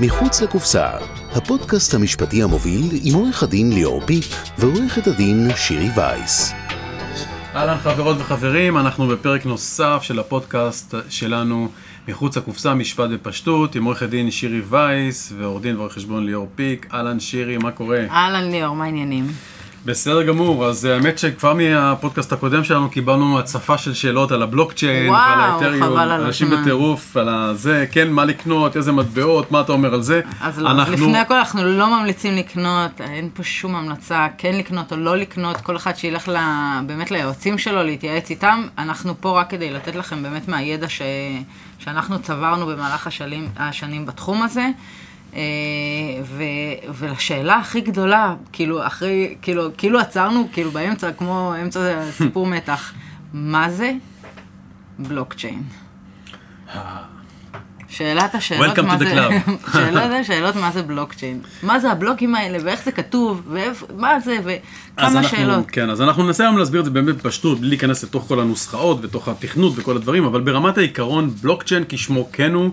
מחוץ לקופסה, הפודקאסט המשפטי המוביל עם עורך הדין ליאור פיק ועורכת הדין שירי וייס. אהלן חברות וחברים, אנחנו בפרק נוסף של הפודקאסט שלנו מחוץ לקופסה, משפט בפשטות, עם עורך הדין שירי וייס ועורך דין ועורך חשבון ליאור פיק. אהלן שירי, מה קורה? אהלן ליאור, מה העניינים? בסדר גמור, אז האמת שכבר מהפודקאסט הקודם שלנו קיבלנו הצפה של שאלות על הבלוקצ'יין וואו, ועל האתריום, חבל על אנשים. בטירוף, על הזה, כן, מה לקנות, איזה מטבעות, מה אתה אומר על זה? אז לא, אנחנו... לפני הכל אנחנו לא ממליצים לקנות, אין פה שום המלצה כן לקנות או לא לקנות, כל אחד שילך ל... באמת ליועצים שלו, להתייעץ איתם. אנחנו פה רק כדי לתת לכם באמת מהידע ש... שאנחנו צברנו במהלך השנים, השנים בתחום הזה. אה, ו, ולשאלה הכי גדולה, כאילו אחרי, כאילו, כאילו עצרנו, כאילו באמצע, כמו אמצע סיפור מתח, מה זה בלוקצ'יין? שאלת השאלות מה זה. שאלת השאלות מה זה בלוקצ'יין, מה זה הבלוקים האלה ואיך זה כתוב, ומה זה, וכמה אנחנו, שאלות. כן, אז אנחנו ננסה היום להסביר את זה באמת בפשטות, בלי להיכנס לתוך כל הנוסחאות ותוך התכנות וכל הדברים, אבל ברמת העיקרון, בלוקצ'יין כשמו כן הוא,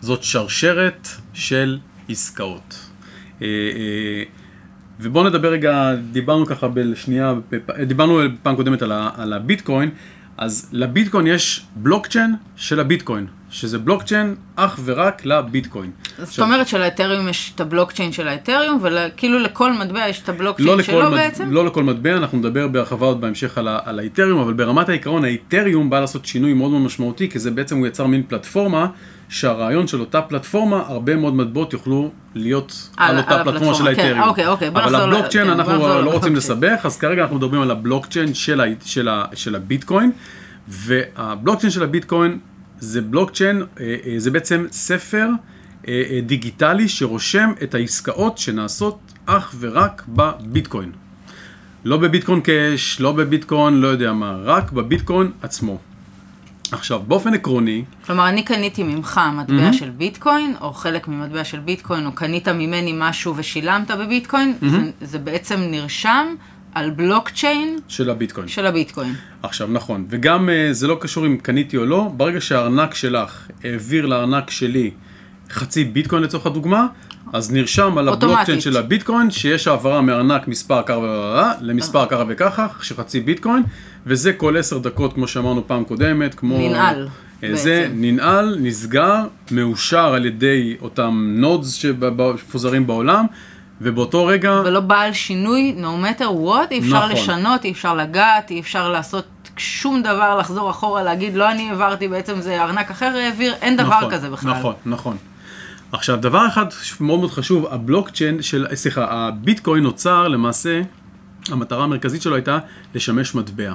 זאת שרשרת של עסקאות. אה, אה, ובואו נדבר רגע, דיברנו ככה בשנייה, דיברנו פעם קודמת על, ה, על הביטקוין, אז לביטקוין יש בלוקצ'יין של הביטקוין, שזה בלוקצ'יין אך ורק לביטקוין. זאת אומרת שלאתריום יש את הבלוקצ'יין של האתריום, וכאילו לכל מטבע יש את הבלוקצ'יין לא שלו מד... בעצם? לא לכל מטבע, אנחנו נדבר בהרחבה עוד בהמשך על, ה... על האיתריום, אבל ברמת העיקרון האיתריום בא לעשות שינוי מאוד מאוד משמעותי, כי זה בעצם הוא יצר מין פלטפורמה, שהרעיון של אותה פלטפורמה, הרבה מאוד מטבעות יוכלו להיות על, על- אותה על פלטפורמה של כן, האיתריום. אוקיי, אוקיי, בוא אבל הבלוקצ'יין, כן, אנחנו לא רוצים. לסבך, אז כרגע אנחנו מדברים על הבלוקצ'יין של, ה... של, ה... של הביטקוין, והבלוקצ'יין של הביטקוין זה בלוקצ'יין, אה, אה, זה בעצם ספר אה, דיגיטלי שרושם את העסקאות שנעשות אך ורק בביטקוין. לא בביטקוין קאש, לא בביטקוין, לא יודע מה, רק בביטקוין עצמו. עכשיו, באופן עקרוני, כלומר, אני קניתי ממך מטבע של ביטקוין, או חלק ממטבע של ביטקוין, או קנית ממני משהו ושילמת בביטקוין, זה, זה בעצם נרשם על בלוקצ'יין של הביטקוין. של הביטקוין. עכשיו, נכון, וגם אה, זה לא קשור אם קניתי או לא, ברגע שהארנק שלך העביר לארנק שלי חצי ביטקוין לצורך הדוגמה, אז נרשם על. הבלוקצ'יין של הביטקוין שיש העברה מארנק מספר ככה למספר ככה וככה, שחצי ביטקוין, וזה כל עשר דקות, כמו שאמרנו פעם קודמת, כמו... ננעל, אה, זה בעצם. ננעל, נסגר, מאושר על ידי אותם נודס שמפוזרים בעולם, ובאותו רגע... ולא בעל שינוי, no matter what, אי אפשר נכון. לשנות, אי אפשר לגעת, אי אפשר לעשות שום דבר, לחזור אחורה, להגיד, לא אני העברתי, בעצם זה ארנק אחר העביר, אין דבר נכון, כזה בכלל. נכון, נכון. עכשיו, דבר אחד מאוד מאוד חשוב, הבלוקצ'יין של, סליחה, הביטקוין נוצר למעשה, המטרה המרכזית שלו הייתה לשמש מטבע.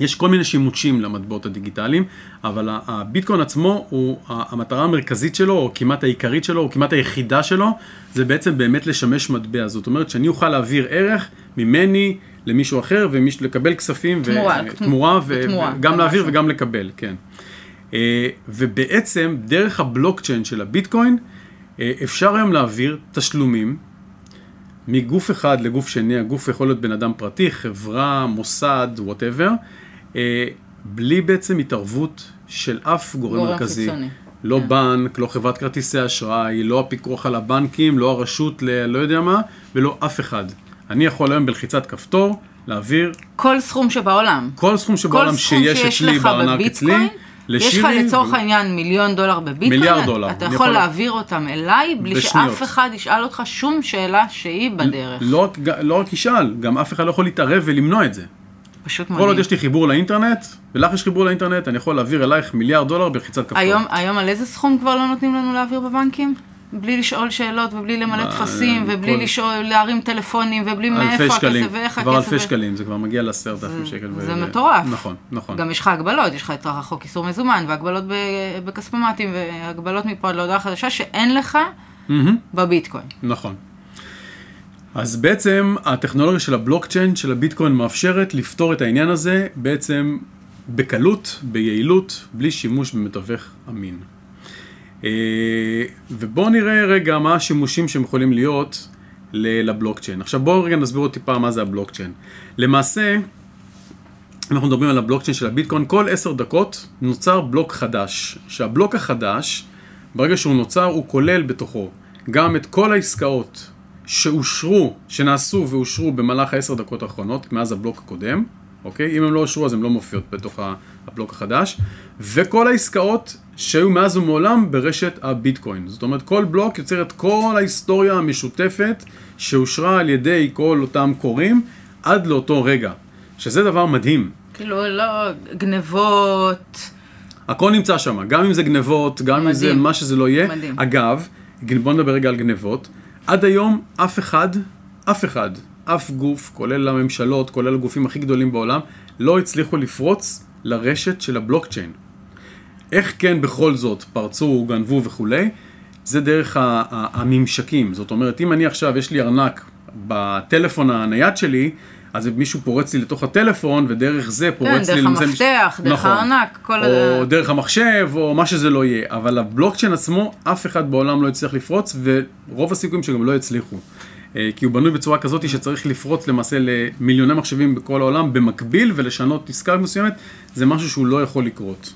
יש כל מיני שימושים למטבעות הדיגיטליים, אבל הביטקוין עצמו, הוא, המטרה המרכזית שלו, או כמעט העיקרית שלו, או כמעט היחידה שלו, זה בעצם באמת לשמש מטבע. זאת אומרת שאני אוכל להעביר ערך ממני למישהו אחר, ולקבל כספים, ו- תמורה, תמורה, ו- תמורה, וגם להעביר משהו. וגם לקבל, כן. אה, ובעצם דרך הבלוקצ'יין של הביטקוין אה, אפשר היום להעביר תשלומים מגוף אחד לגוף שני, הגוף יכול להיות בן אדם פרטי, חברה, מוסד, whatever, בלי בעצם התערבות של אף גורם גורם מרכזי. חיצוני. לא בנק, לא חברת כרטיסי אשראי, לא הפיקוח על הבנקים, לא הרשות ל... לא יודע מה, ולא אף אחד. אני יכול היום בלחיצת כפתור להעביר כל סכום שבעולם. כל סכום שבעולם כל סכום שיש אצלי לך בארנק בביטקוין, אצלי, יש לך לצורך ו- העניין מיליון דולר בביטקוין, מיליארד דולר. אתה יכול יכול- להעביר אותם אליי, בלי בשניות. שאף אחד ישאל אותך שום שאלה שהיא בדרך. לא לא רק ישאל, גם אף אחד לא יכול להתערב ולמנוע את זה. פשוט כל עוד מדהים. יש לי חיבור לאינטרנט, ולך יש חיבור לאינטרנט, אני יכול להעביר אלייך מיליארד דולר בלחיצת כפתור. היום, היום על איזה סכום כבר לא נותנים לנו להעביר בבנקים? בלי לשאול שאלות ובלי למלא טפסים ובלי כל- לשאול, להרים טלפונים ובלי מאיפה שקלים, הכסף ואיך כבר הכסף. אלפי ו- שקלים, זה כבר מגיע לעשרת אלפים שקל. זה ו- מטורף. נכון, נכון. גם יש לך הגבלות, יש לך את החוק איסור מזומן והגבלות בכספומטים והגבלות מפה עד להודעה חדשה שאין לך מהמם, בביטקוין. נכון. אז בעצם הטכנולוגיה של הבלוקצ'יין של הביטקוין מאפשרת לפתור את העניין הזה בעצם בקלות, ביעילות, בלי שימוש במתווך אמין. אה, ובואו נראה רגע מה השימושים שהם יכולים להיות לבלוקצ'יין. עכשיו בואו רגע נסביר עוד טיפה מה זה הבלוקצ'יין. למעשה, אנחנו מדברים על הבלוקצ'יין של הביטקוין, כל עשר דקות נוצר בלוק חדש. שהבלוק החדש, ברגע שהוא נוצר, הוא כולל בתוכו גם את כל העסקאות שאושרו, שנעשו ואושרו במהלך העשר דקות האחרונות, מאז הבלוק הקודם, אוקיי? אם הן לא אושרו אז הן לא מופיעות בתוך הבלוק החדש, וכל העסקאות שהיו מאז ומעולם ברשת הביטקוין. זאת אומרת, כל בלוק יוצר את כל ההיסטוריה המשותפת שאושרה על ידי כל אותם קוראים עד לאותו רגע, שזה דבר מדהים. כאילו, לא, גנבות. הכל נמצא שם, גם אם זה גנבות, גם מדהים. אם זה מה שזה לא יהיה. מדהים. אגב, בוא נדבר רגע על גנבות. עד היום אף אחד, אף אחד, אף גוף, כולל הממשלות, כולל הגופים הכי גדולים בעולם, לא הצליחו לפרוץ לרשת של הבלוקצ'יין. איך כן בכל זאת פרצו, גנבו וכולי? זה דרך הממשקים. זאת אומרת, אם אני עכשיו, יש לי ארנק בטלפון הנייד שלי, אז מישהו פורץ לי לתוך הטלפון, ודרך זה פורץ כן, לי... דרך המפתח, דרך נכון. הארנק, כל או ה... דרך המחשב, או מה שזה לא יהיה. אבל הבלוקצ'יין עצמו, אף אחד בעולם לא יצליח לפרוץ, ורוב הסיכויים שגם לא יצליחו. אה, כי הוא בנוי בצורה כזאת שצריך לפרוץ למעשה למיליוני מחשבים בכל העולם במקביל ולשנות עסקה מסוימת, זה משהו שהוא לא יכול לקרות.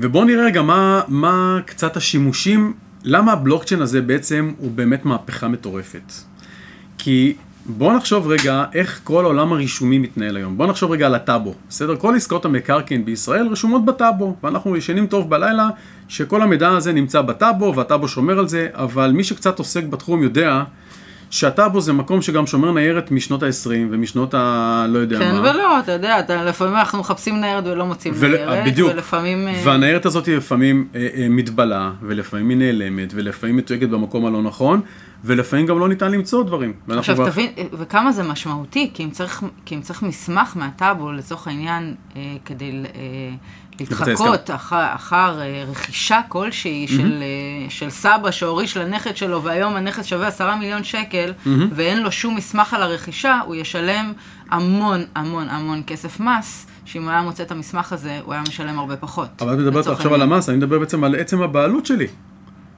ובואו נראה רגע מה, מה קצת השימושים, למה הבלוקצ'יין הזה בעצם הוא באמת מהפכה מטורפת. כי בואו נחשוב רגע איך כל העולם הרישומי מתנהל היום. בואו נחשוב רגע על הטאבו, בסדר? כל עסקאות המקרקעין בישראל רשומות בטאבו, ואנחנו ישנים טוב בלילה שכל המידע הזה נמצא בטאבו, והטאבו שומר על זה, אבל מי שקצת עוסק בתחום יודע שהטאבו זה מקום שגם שומר ניירת משנות ה-20 ומשנות ה... לא יודע כן מה. ולא, אתה יודע, אתה, לפעמים אנחנו מחפשים ניירת ולא מוצאים ול- ניירת, בדיוק. ולפעמים... אה, והניירת הזאת היא לפעמים אה, אה, מתבלה, ולפעמים היא נעלמת, ולפעמים מתויגת במקום הלא נכון, ולפעמים גם לא ניתן למצוא דברים. עכשיו כבר- תבין, וכמה זה משמעותי, כי אם צריך, כי אם צריך מסמך מהטאבו, לצורך העניין, אה, כדי אה, להתחקות אחר, אחר אה, רכישה כלשהי של, אה, של סבא שהוריש לנכד שלו, והיום הנכד שווה עשרה מיליון שקל, ואין לו שום מסמך על הרכישה, הוא ישלם המון המון המון כסף מס, שאם הוא היה מוצא את המסמך הזה, הוא היה משלם הרבה פחות. אבל את מדברת עכשיו על. המס, אני מדבר בעצם על עצם הבעלות שלי.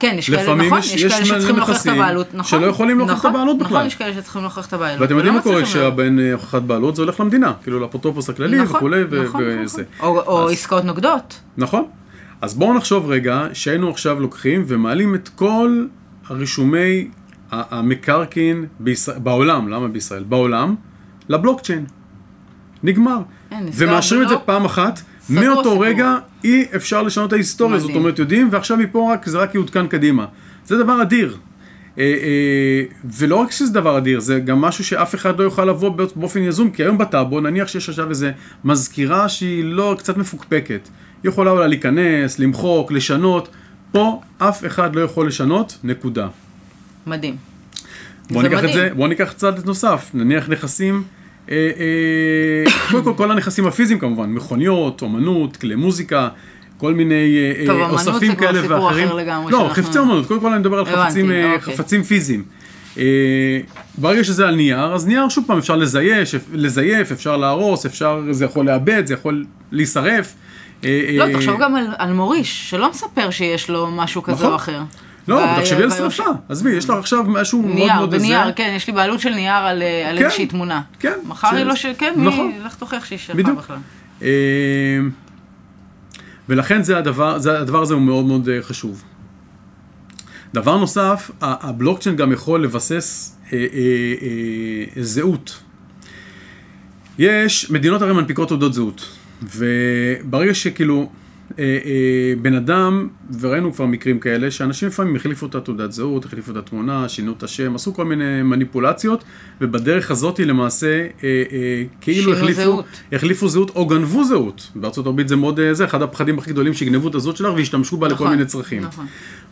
כן, יש כאלה, נכון, יש- יש, כאלה שצריכים להוכיח את הבעלות, נכון. שלא יכולים להוכיח את נכון, הבעלות בכלל. נכון, יש כאלה שצריכים להוכיח את הבעלות. ואתם יודעים ולא מה קורה כשהבן אה, הוכחת בעלות, זה הולך למדינה, כאילו לאפוטרופוס הכללי נכון, וכולי, ו- נכון, וזה. נכון. או, או אז- עסקאות נוגדות. נכון. אז בואו נחשוב רגע שהיינו עכשיו לוקחים ומעלים את כל הרישומי המקרקעין בישראל, בעולם, למה בישראל? בעולם, לבלוקצ'יין. נגמר. ומאשרים את זה בלוק. פעם אחת, מאותו. רגע אי אפשר לשנות את ההיסטוריה, זאת מדהים. אומרת יודעים, ועכשיו מפה רק, זה רק יעודכן קדימה. זה דבר אדיר. אה, אה, ולא רק שזה דבר אדיר, זה גם משהו שאף אחד לא יוכל לבוא באופן יזום, כי היום בטאבו, נניח שיש עכשיו איזה מזכירה שהיא לא, קצת מפוקפקת. היא יכולה אולי להיכנס, למחוק, לשנות. פה אף אחד לא יכול לשנות, נקודה. מדהים. בוא ניקח את מדהים. זה, בוא ניקח צעד נוסף, נניח נכסים, קודם כל כל הנכסים הפיזיים כמובן, מכוניות, אומנות, כלי מוזיקה, כל מיני אה, טוב, אה, אומנות אוספים זה כבר כאלה סיפור ואחרים. אחר לגמרי לא, חפצי אומנות, קודם כל אני מדבר על חפצים, אה, אוקיי. חפצים פיזיים. אה, ברגע שזה על נייר, אז נייר שוב פעם אפשר לזייף, לזייף, אפשר להרוס, אפשר, זה יכול לאבד, זה יכול להישרף. אה, לא, אה, תחשוב גם על, על מוריש, שלא מספר שיש לו משהו כזה נכון. או אחר. לא, תחשבי על שרפה, עזבי, יש לך עכשיו משהו מאוד נייר, מאוד... בנייר, זה. כן, יש לי בעלות של נייר על, אה, על כן, איזושהי תמונה. כן, מחר היא לא ש... כן, נכון. לך תוכיח שהיא שלך בדיוק. בכלל. אה, ולכן זה הדבר, זה, הדבר הזה הוא מאוד מאוד אה, חשוב. דבר נוסף, הבלוקצ'יין גם יכול לבסס אה, אה, אה, זהות. יש, מדינות הרי מנפיקות תעודות זהות, וברגע שכאילו בן אדם, וראינו כבר מקרים כאלה, שאנשים לפעמים החליפו את התעודת זהות, החליפו את התמונה, שינו את השם, עשו כל מיני מניפולציות, ובדרך הזאת למעשה אה, אה, כאילו החליפו, זהות. החליפו זהות או גנבו זהות. בארצות הברית זה מאוד, אה, זה אחד הפחדים הכי גדולים, שיגנבו את הזהות שלך וישתמשו בה לכל נכון, מיני צרכים. נכון.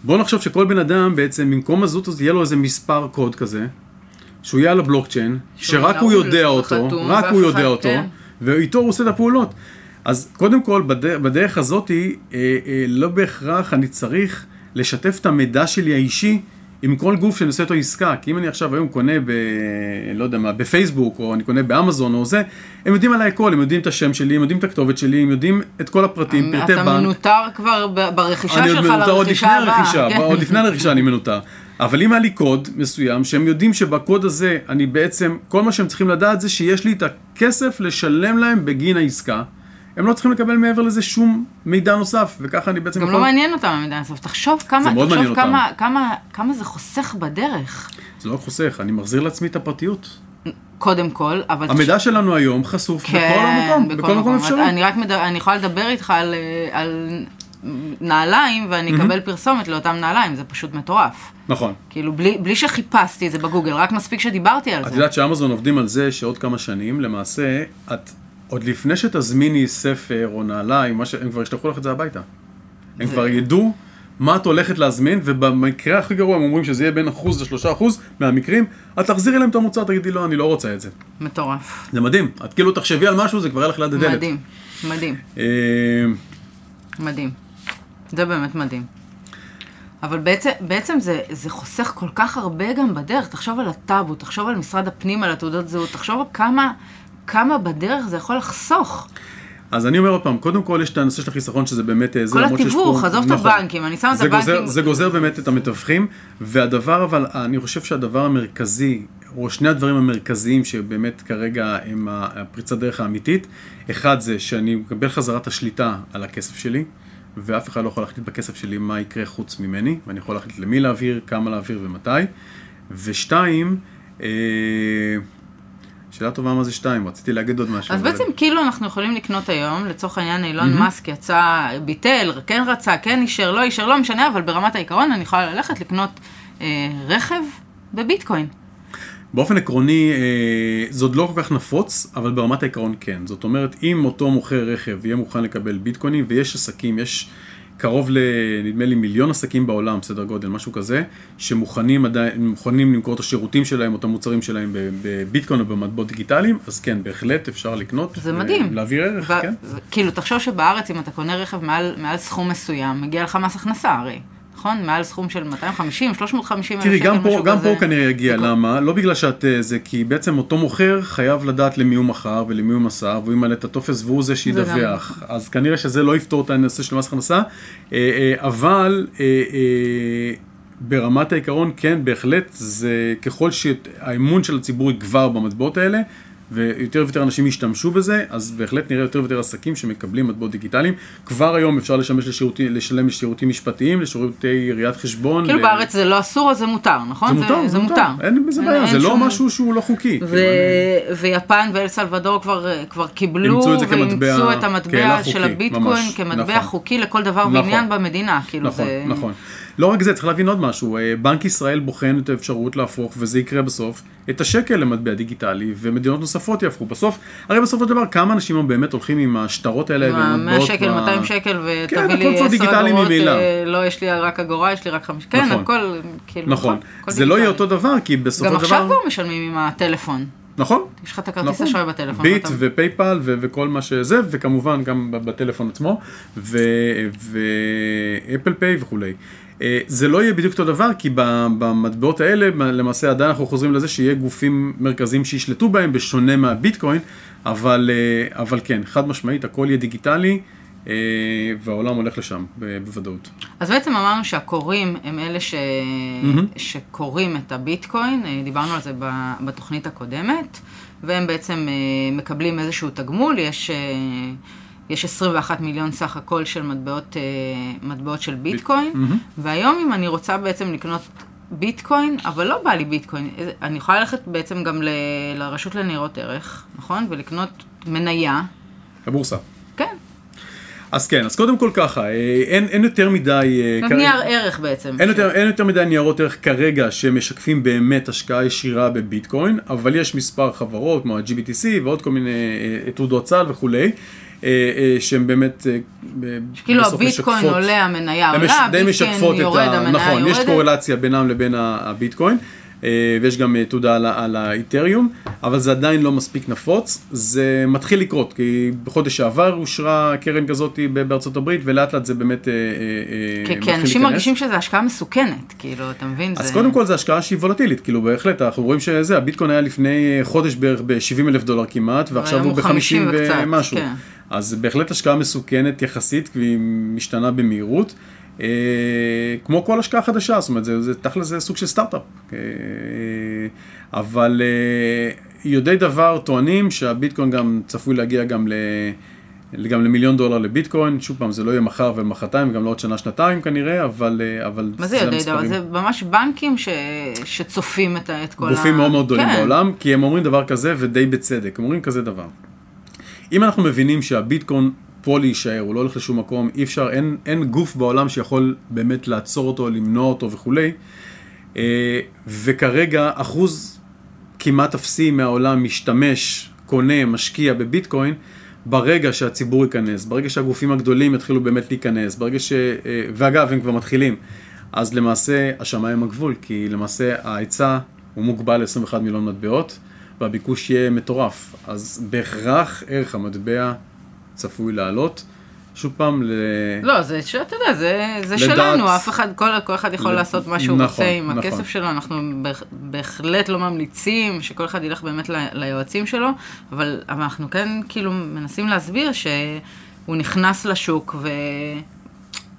בואו נחשוב שכל בן אדם בעצם, במקום הזהות הזאת, יהיה לו איזה מספר קוד כזה, שהוא יהיה על הבלוקצ'יין, שרק הוא יודע אותו, רק הוא יודע אותו, כן. ואיתו הוא עושה את הפעולות. אז קודם כל, בדרך, בדרך הזאת, אה, אה, לא בהכרח אני צריך לשתף את המידע שלי האישי עם כל גוף שאני עושה איתו עסקה. כי אם אני עכשיו היום קונה ב... לא יודע מה, בפייסבוק, או אני קונה באמזון או זה, הם יודעים עליי הכל, הם יודעים את השם שלי, הם יודעים את הכתובת שלי, הם יודעים את כל הפרטים, פרטי בנק. אתה מנותר כבר ברכישה אני עוד שלך מנותר עוד לרכישה לפני הבאה. הרכישה, כן. עוד לפני הרכישה אני מנותר. אבל אם היה לי קוד מסוים, שהם יודעים שבקוד הזה אני בעצם, כל מה שהם צריכים לדעת זה שיש לי את הכסף לשלם להם בגין העסקה. הם לא צריכים לקבל מעבר לזה שום מידע נוסף, וככה אני בעצם גם לא מעניין אותם המידע הסוף. תחשוב כמה, זה תחשוב כמה. כמה, כמה זה חוסך בדרך, זה לא חוסך, אני מחזיר לעצמי את הפרטיות. קודם כל, אבל... המידע שלנו היום חשוף בכל המקום, בכל מקום אפשרי. אני רק מדבר, אני יכולה לדבר איתך על, אה, על נעליים, ואני אקבל פרסומת לאותם נעליים, זה פשוט מטורף. נכון. כאילו, בלי, בלי שחיפשתי את זה בגוגל, רק מספיק שדיברתי על את זה. יודעת שאמזון עובדים על זה שעוד כמה שנים, למעשה, את, עוד לפני שתזמיני ספר או נעליים, מה ש- הם כבר ישלחו לך את זה הביתה. הם כבר ידעו מה את הולכת להזמין, ובמקרה הכי גרוע הם אומרים שזה יהיה בין אחוז לשלושה אחוז מהמקרים, את תחזירי להם את המוצר, תגידי לא, אני לא רוצה את זה. מטורף. זה מדהים, את כאילו תחשבי על משהו, זה כבר יהיה לך ליד הדלת. מדהים, מדהים, אה, מדהים. זה באמת מדהים. אבל בעצם, בעצם זה, זה חוסך כל כך הרבה גם בדרך. תחשוב על הטאבו, תחשוב על משרד הפנים, על התעודות זהות, תחשוב על כמה, כמה בדרך זה יכול לחסוך. אז אני אומר עוד פעם, קודם כל יש את הנושא של החיסכון שזה באמת אה, כל התיווך, עזוב את נכון. הבנקים, אני שמה את הבנקים... זה גוזר באמת את המתווכים, והדבר אבל, אני חושב שהדבר המרכזי, או שני הדברים המרכזיים שבאמת כרגע הם הפריצת דרך האמיתית, אחד זה שאני מקבל חזרה את השליטה על הכסף שלי, ואף אחד לא יכול להחליט בכסף שלי מה יקרה חוץ ממני, ואני יכול להחליט למי להעביר, כמה להעביר ומתי. ושתיים, אה, שאלה טובה מה זה שתיים, רציתי להגיד עוד משהו. אז בעצם כאילו אנחנו יכולים לקנות היום, לצורך העניין אילון מאסק יצא, ביטל, כן רצה, כן אישר, לא אישר, לא משנה, אבל ברמת העיקרון אני יכולה ללכת לקנות אה, רכב בביטקוין. באופן עקרוני, אה, זה עוד לא כל כך נפוץ, אבל ברמת העיקרון כן. זאת אומרת, אם אותו מוכר רכב יהיה מוכן לקבל ביטקוינים, ויש עסקים, יש קרוב ל... נדמה לי מיליון עסקים בעולם, סדר גודל, משהו כזה, שמוכנים עדיין, מוכנים למכור את השירותים שלהם, או את המוצרים שלהם בביטקוין או במטבעות דיגיטליים, אז כן, בהחלט אפשר לקנות. זה מדהים. להעביר ערך, ו- כן. ו- כאילו, תחשוב שבארץ אם אתה קונה רכב מעל, מעל סכום מסוים, מגיע לך מס הכנסה הרי, נכון? מעל סכום של 250, 350 אלף תראי, שקל, גם פה, משהו גם כזה. פה כנראה יגיע, למה? לא בגלל שאת אה, זה, כי בעצם אותו מוכר חייב לדעת למי הוא מכר ולמי הוא מסר, והוא ימלא את הטופס והוא זה שידווח. אז כנראה שזה לא יפתור את הנושא של מס הכנסה, אה, אה, אבל ברמת העיקרון, כן, בהחלט, זה ככל שהאמון של הציבור יגבר במטבעות האלה, ויותר ויותר אנשים ישתמשו בזה, אז בהחלט נראה יותר ויותר עסקים שמקבלים מטבעות דיגיטליים. כבר היום אפשר לשמש לשירותי, לשלם לשירותים משפטיים, לשירותי ראיית חשבון. כאילו ל- בארץ זה לא אסור, אז זה מותר, נכון? זה מותר, זה מותר, אין בזה בעיה, זה לא שום- משהו שהוא לא חוקי. ו... כאילו, אני- ויפן ואל סלבדור כבר, כבר קיבלו אימצו את זה כמטבע- ואימצו את המטבע של הביטקוין ממש, כמטבע נכון. חוקי לכל דבר נכון. ועניין במדינה. כאילו נכון, זה... נכון. לא רק זה, צריך להבין עוד משהו, אה, בנק ישראל בוחן את האפשרות להפוך, וזה יקרה בסוף, את השקל למטבע דיגיטלי, ומדינות נוספות יהפכו. בסוף, הרי בסופו של דבר, כמה אנשים באמת הולכים עם השטרות האלה, מה, 100 והמטבעות שקל, ב- 200 שקל, כן, ותביא הכל לי כבר 10 דיגיטלי אגורות. אה, לא, יש לי רק אגורה, יש לי רק חמישה, כן, נכון. הכל, כאילו, נכון, זה לא יהיה. אותו דבר, כי בסופו גם של דבר... עכשיו כבר משלמים עם הטלפון. נכון. יש לך את הכרטיס נכון. אשראי בטלפון. ביט ואתה- ופייפל ו- וכל מה שזה, וכמובן גם בטלפון עצמו, ואפל פיי וכולי. אה, זה לא יהיה בדיוק אותו דבר, כי במטבעות האלה, למעשה עדיין אנחנו חוזרים לזה שיהיה גופים מרכזיים שישלטו בהם, בשונה מהביטקוין, אבל, אה, אבל כן, חד משמעית, הכל יהיה דיגיטלי, אה, והעולם הולך לשם, בוודאות. אז בעצם אמרנו שהקוראים הם אלה ש... שקוראים את הביטקוין, דיברנו על זה בתוכנית הקודמת, והם בעצם מקבלים איזשהו תגמול, יש, יש 21 מיליון סך הכל של מטבעות, אה, מטבעות של ביטקוין, והיום אם אני רוצה בעצם לקנות ביטקוין, אבל לא בא לי ביטקוין, איזה- אני יכולה ללכת בעצם גם ל- לרשות לניירות ערך, נכון? ולקנות מניה, הבורסה. כן, אז כן, אז קודם כל ככה, אה, אין, אין יותר מדי... אה, כרגע- נייר ערך בעצם. אין יותר, אין יותר מדי ניירות ערך כרגע שמשקפים באמת השקעה ישירה בביטקוין, אבל יש מספר חברות כמו ה-GBTC ועוד כל מיני אה, תעודות צה"ל וכולי, אה, אה, שהן באמת אה, כאילו הביטקוין עולה, המניה עולה, די משקפות הביטקוין את יורד, ה... המניה נכון, יורדת. יש קורלציה בינם לבין הביטקוין, אה, ויש גם אה, תעודה על על האיתריום, אבל זה עדיין לא מספיק נפוץ. זה מתחיל לקרות, כי בחודש שעבר אושרה קרן כזאת בארצות הברית, ולאט לאט זה באמת אה, אה, אה, כי- מתחיל אנשים להיכנס. מרגישים שזו השקעה מסוכנת, כאילו, אתה מבין? אז זה- קודם כל זה השקעה שהיא וולטילית, כאילו בהחלט, אנחנו רואים שזה, הביטקוין היה לפני אה, חודש בערך ב-70 אלף דולר כמעט, ועכשיו הוא הוא 50 ב-50 וקצת, ומשהו. כן. אז בהחלט השקעה מסוכנת יחסית, והיא משתנה במהירות. אה, כמו כל השקעה חדשה, זאת אומרת, זה, זה תכל'ס זה סוג של סטארט-אפ. אה, אבל אה, יודעי דבר טוענים שהביטקוין גם צפוי להגיע גם ל... גם למיליון דולר לביטקוין, שוב פעם, זה לא יהיה מחר ומחרתיים, וגם לא עוד שנה-שנתיים כנראה, אבל, אה, אבל מה זה יודע, המספרים. זה ממש בנקים ש... שצופים את, את כל ה... גופים מאוד מאוד גדולים כן. בעולם, כי הם אומרים דבר כזה, ודי בצדק, הם אומרים כזה דבר. אם אנחנו מבינים שהביטקוין פה להישאר, הוא לא הולך לשום מקום, אי אפשר, אין, אין גוף בעולם שיכול באמת לעצור אותו, למנוע אותו וכולי, אה, וכרגע אחוז כמעט אפסי מהעולם משתמש, קונה, משקיע בביטקוין, ברגע שהציבור ייכנס, ברגע שהגופים הגדולים יתחילו באמת להיכנס, ברגע ש... אה, ואגב, הם כבר מתחילים, אז למעשה השמיים הגבול, כי למעשה ההיצע הוא מוגבל ל-21 מיליון מטבעות, והביקוש יהיה מטורף. אז בהכרח ערך המטבע צפוי לעלות. שוב פעם, ל... לא, זה שאתה יודע, זה, זה לדעת- שלנו, אף אחד, כל, כל אחד יכול לד- לעשות מה שהוא נכון, רוצה עם נכון. הכסף שלו, אנחנו בהח- בהחלט לא ממליצים שכל אחד ילך באמת ל- ליועצים שלו, אבל, אנחנו כן כאילו מנסים להסביר שהוא נכנס לשוק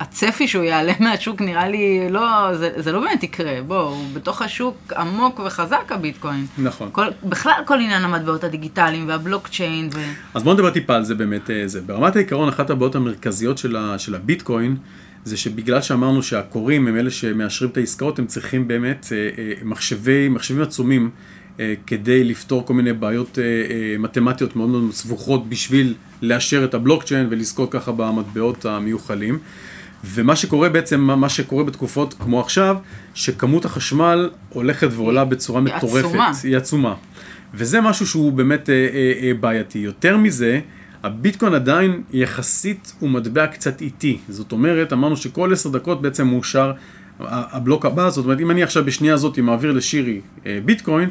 והצפי שהוא יעלה מהשוק נראה לי, לא, זה, זה לא באמת יקרה, בוא, הוא בתוך השוק עמוק וחזק הביטקוין. נכון. כל, בכלל כל עניין המטבעות הדיגיטליים והבלוקצ'יין ו... אז בואו נדבר טיפה על זה באמת. אה, זה. ברמת העיקרון, אחת הבעיות המרכזיות של, ה, של הביטקוין, זה שבגלל שאמרנו שהקוראים הם אלה שמאשרים את העסקאות, הם צריכים באמת אה, אה, מחשבי, מחשבים עצומים כדי לפתור כל מיני בעיות מתמטיות מאוד מאוד סבוכות בשביל לאשר את הבלוקצ'יין ולזכות ככה במטבעות המיוחלים. ומה שקורה בעצם, מה- שקורה בתקופות כמו עכשיו, שכמות החשמל הולכת ועולה בצורה היא מטורפת. עצומה. היא עצומה. וזה משהו שהוא באמת אה, אה, אה, בעייתי. יותר מזה, הביטקוין עדיין יחסית הוא מטבע קצת איטי. זאת אומרת, אמרנו שכל עשר דקות בעצם מאושר הבלוק הבא, זאת אומרת, אם אני עכשיו בשנייה הזאת מעביר לשירי אה, ביטקוין,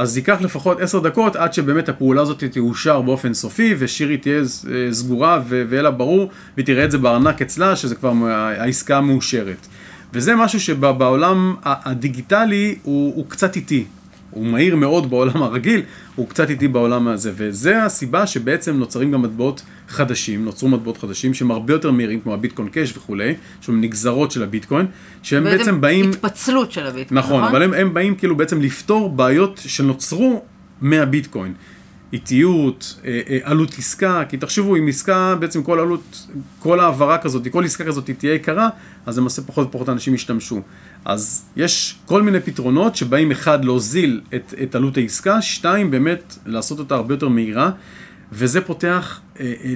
אז ייקח לפחות עשר דקות עד שבאמת הפעולה הזאת תאושר באופן סופי, ושירי תהיה אה, סגורה ויהיה לה ברור, והיא תראה את זה בארנק אצלה, שזה כבר ה- העסקה מאושרת. וזה משהו שבעולם הדיגיטלי הוא, הוא קצת איטי. הוא מהיר מאוד בעולם הרגיל, הוא קצת איטי בעולם הזה, וזה הסיבה שבעצם נוצרים גם מטבעות חדשים, נוצרו מטבעות חדשים שהם הרבה יותר מהירים, כמו הביטקוין קאש וכולי, שהם נגזרות של הביטקוין, שהם בעצם באים... התפצלות של הביטקוין, נכון, אבל הם, הם באים כאילו בעצם לפתור בעיות שנוצרו מהביטקוין. איטיות, אה, אה, עלות עסקה, כי תחשבו, אם עסקה, בעצם כל עלות, כל העברה כזאת, כל עסקה כזאת תהיה יקרה, אז למעשה פחות ופחות אנשים ישתמשו. אז יש כל מיני פתרונות שבאים אחד להוזיל את, את עלות העסקה, שתיים באמת לעשות אותה הרבה יותר מהירה. וזה פותח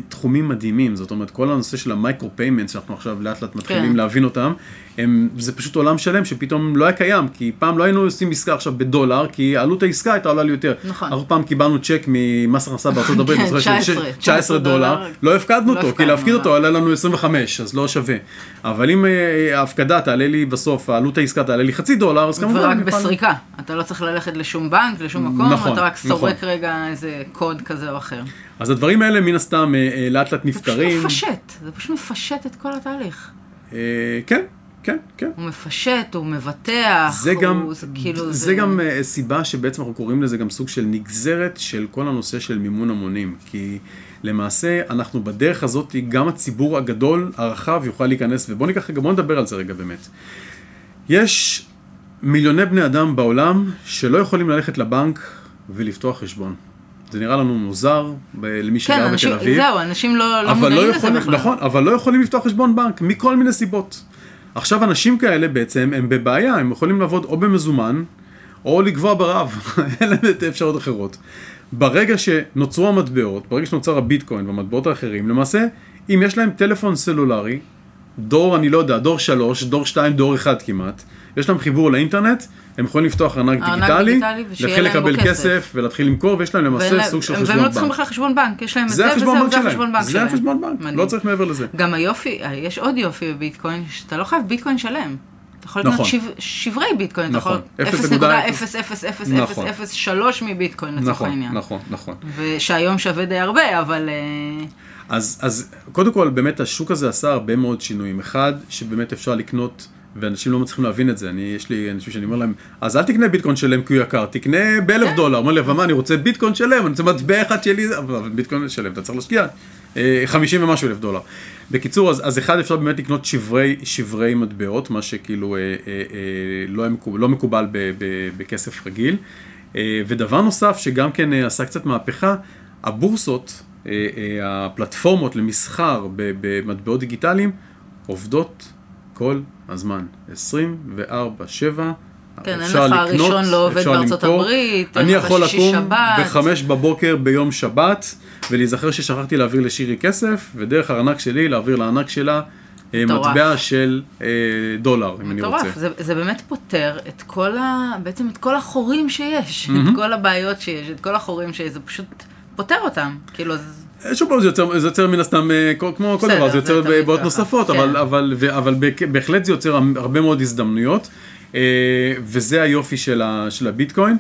תחומים מדהימים, זאת אומרת, כל הנושא של ה micro payment, שאנחנו עכשיו לאט לאט מתחילים כן. להבין אותם, הם, זה פשוט עולם שלם שפתאום לא היה קיים, כי פעם לא היינו עושים עסקה עכשיו בדולר, כי עלות העסקה הייתה עולה לי יותר. נכון. אנחנו פעם קיבלנו צ'ק ממס הכנסה בארצות הברית, כן, אני זוכר של 19, 19 דולר, דולר. לא הפקדנו לא אותו, כי להפקיד לא. אותו עלה לנו 25, אז לא שווה. אבל אם אה, ההפקדה תעלה לי בסוף, העלות העסקה תעלה לי חצי דולר, אז כמובן... ורק בסריקה. אתה לא צריך ללכת לשום בנק, לשום מקום, נכון, אתה רק נכון. סורק רגע איזה קוד כזה או אחר. אז הדברים האלה מן הסתם אה, אה, לאט לאט זה פשוט נפתרים. מפשט, זה פשוט מפשט את כל התהליך. אה, כן, כן, כן. הוא מפשט, הוא מבטח, זה גם, הוא, זה כאילו, זה גם אה, סיבה שבעצם אנחנו קוראים לזה גם סוג של נגזרת של כל הנושא של מימון המונים. כי למעשה אנחנו בדרך הזאת, גם הציבור הגדול, הרחב, יוכל להיכנס, ובואו ניקח רגע, בואו נדבר על זה רגע באמת. יש מיליוני בני אדם בעולם שלא יכולים ללכת לבנק ולפתוח חשבון. זה נראה לנו מוזר למי כן, שגר אנשים, בתל אביב. זהו, אנשים לא, לא אבל מודעים לא לזה יכולים, בכלל. נכון, אבל לא יכולים לפתוח חשבון בנק, מכל מיני סיבות. עכשיו, אנשים כאלה בעצם, הם בבעיה, הם יכולים לעבוד או במזומן, או לגבוע ברעב, אין להם את האפשרויות אחרות. ברגע שנוצרו המטבעות, ברגע שנוצר הביטקוין והמטבעות האחרים, למעשה, אם יש להם טלפון סלולרי, דור, אני לא יודע, דור שלוש, דור שתיים, דור אחד כמעט, יש להם חיבור לאינטרנט, הם יכולים לפתוח ארנק דיגיטלי, להתחיל לקבל כסף. ולהתחיל למכור, ויש להם למעשה סוג של והם חשבון לא בנק. צריכים בכלל חשבון בנק, יש להם את זה זה החשבון בנק שלהם, זה. החשבון בנק. לא צריך מעבר לזה. גם היופי, יש עוד יופי בביטקוין, שאתה לא חייב ביטקוין שלם. אתה יכול לקנות נכון. שב- שברי ביטקוין, אתה נכון. יכול 0.00003 0.00003 מביטקוין לצורך נכון, העניין. נכון, נכון. ושהיום שווה די הרבה, אבל... אה, אז, אז קודם כל, באמת השוק הזה עשה הרבה מאוד שינויים. אחד, שבאמת אפשר לקנות, ואנשים לא מצליחים להבין את זה. אני, יש לי אנשים שאני אומר להם, אז אל תקנה ביטקוין שלם כי הוא יקר, תקנה באלף כן. דולר. אומר לי, אבל מה, אני רוצה ביטקוין שלם, אני רוצה מטבע אחד שלי, אבל ביטקוין שלם, אתה צריך להשקיע אה, 50 ומשהו אלף דולולר. בקיצור, אז, אז אחד, אפשר באמת לקנות שברי, שברי מטבעות, מה שכאילו אה, אה, אה, לא, מקובל, לא מקובל ב, ב, בכסף רגיל. אה, ודבר נוסף, שגם כן אה, עשה קצת מהפכה, הבורסות אה, אה, הפלטפורמות למסחר במטבעות דיגיטליים עובדות כל הזמן, 24/7. כן, אין לך הראשון לא עובד בארצות למכור. הברית, אין אני לך יכול שישי לקום שבת. בחמש בבוקר ביום שבת ולהיזכר ששכחתי להעביר לשירי כסף, ודרך הארנק שלי להעביר לארנק שלה אה, מטורף. מטבע של אה, דולר, אם אני רוצה. מטורף, זה, זה באמת פותר את כל ה... בעצם את כל החורים שיש, את כל הבעיות שיש, את כל החורים שיש, זה פשוט פותר אותם. כאילו, אז... שוב פעם זה יוצר, זה יוצר מן הסתם, אה, כמו כל דבר, זה יוצר בעיות נוספות, כן. אבל, אבל, אבל בהחלט זה יוצר הרבה מאוד הזדמנויות, אה, וזה היופי של, ה, של הביטקוין.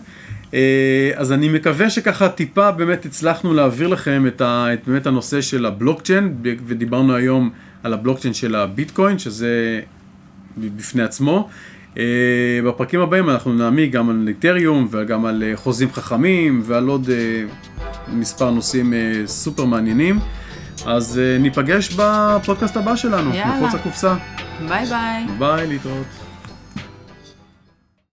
אה, אז אני מקווה שככה טיפה באמת הצלחנו להעביר לכם את, ה, את באמת הנושא של הבלוקצ'יין, ודיברנו היום על הבלוקצ'יין של הביטקוין, שזה בפני עצמו. אה, בפרקים הבאים אנחנו נעמיק גם על איתריום וגם על אה, חוזים חכמים ועל עוד אה, מספר נושאים סופר מעניינים. אז ניפגש בפודקאסט הבא שלנו, יאללה. מחוץ לקופסה. ביי ביי. ביי, להתראות.